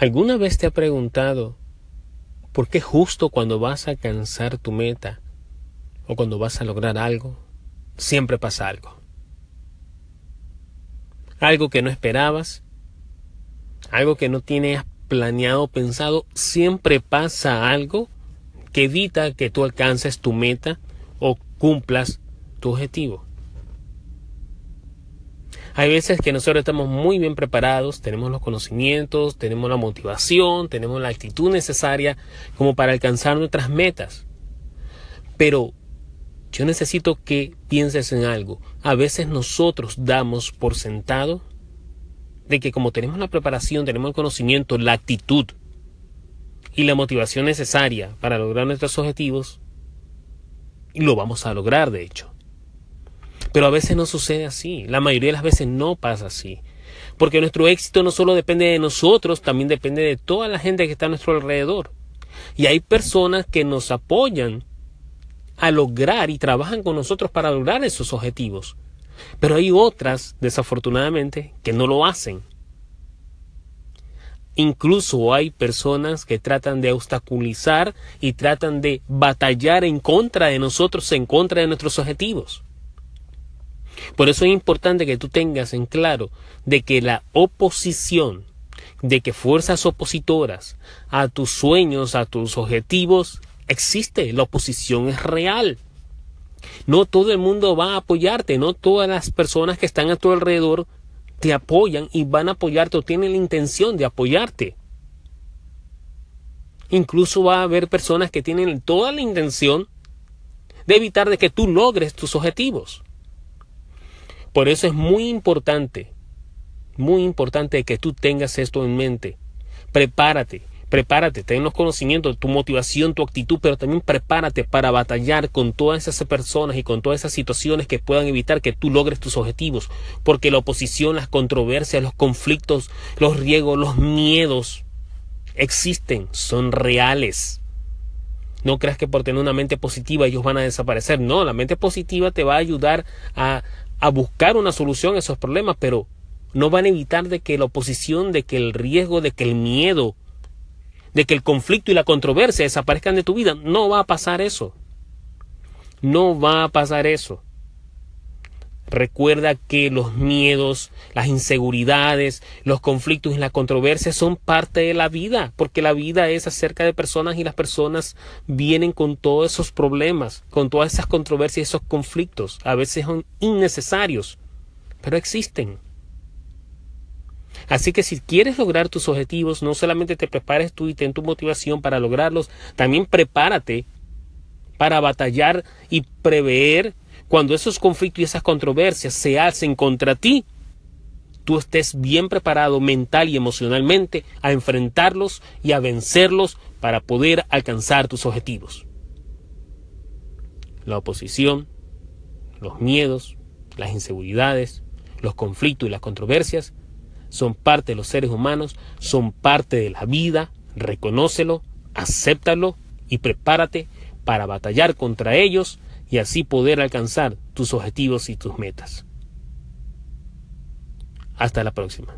¿Alguna vez te ha preguntado por qué justo cuando vas a alcanzar tu meta o cuando vas a lograr algo, siempre pasa algo? Algo que no esperabas, algo que no tienes planeado, pensado, siempre pasa algo que evita que tú alcances tu meta o cumplas tu objetivo. Hay veces que nosotros estamos muy bien preparados, tenemos los conocimientos, tenemos la motivación, tenemos la actitud necesaria como para alcanzar nuestras metas. Pero yo necesito que pienses en algo. A veces nosotros damos por sentado de que como tenemos la preparación, tenemos el conocimiento, la actitud y la motivación necesaria para lograr nuestros objetivos, lo vamos a lograr de hecho. Pero a veces no sucede así, la mayoría de las veces no pasa así. Porque nuestro éxito no solo depende de nosotros, también depende de toda la gente que está a nuestro alrededor. Y hay personas que nos apoyan a lograr y trabajan con nosotros para lograr esos objetivos. Pero hay otras, desafortunadamente, que no lo hacen. Incluso hay personas que tratan de obstaculizar y tratan de batallar en contra de nosotros, en contra de nuestros objetivos. Por eso es importante que tú tengas en claro de que la oposición, de que fuerzas opositoras a tus sueños, a tus objetivos, existe. La oposición es real. No todo el mundo va a apoyarte, no todas las personas que están a tu alrededor te apoyan y van a apoyarte o tienen la intención de apoyarte. Incluso va a haber personas que tienen toda la intención de evitar de que tú logres tus objetivos. Por eso es muy importante, muy importante que tú tengas esto en mente. Prepárate, prepárate, ten los conocimientos, tu motivación, tu actitud, pero también prepárate para batallar con todas esas personas y con todas esas situaciones que puedan evitar que tú logres tus objetivos, porque la oposición, las controversias, los conflictos, los riesgos, los miedos existen, son reales. No creas que por tener una mente positiva ellos van a desaparecer. No, la mente positiva te va a ayudar a, a buscar una solución a esos problemas, pero no van a evitar de que la oposición, de que el riesgo, de que el miedo, de que el conflicto y la controversia desaparezcan de tu vida. No va a pasar eso. No va a pasar eso. Recuerda que los miedos, las inseguridades, los conflictos y las controversias son parte de la vida, porque la vida es acerca de personas y las personas vienen con todos esos problemas, con todas esas controversias esos conflictos. A veces son innecesarios, pero existen. Así que si quieres lograr tus objetivos, no solamente te prepares tú y ten tu motivación para lograrlos, también prepárate para batallar y prever cuando esos conflictos y esas controversias se alcen contra ti, tú estés bien preparado mental y emocionalmente a enfrentarlos y a vencerlos para poder alcanzar tus objetivos. La oposición, los miedos, las inseguridades, los conflictos y las controversias son parte de los seres humanos, son parte de la vida, reconócelo, acéptalo y prepárate para batallar contra ellos y así poder alcanzar tus objetivos y tus metas. Hasta la próxima.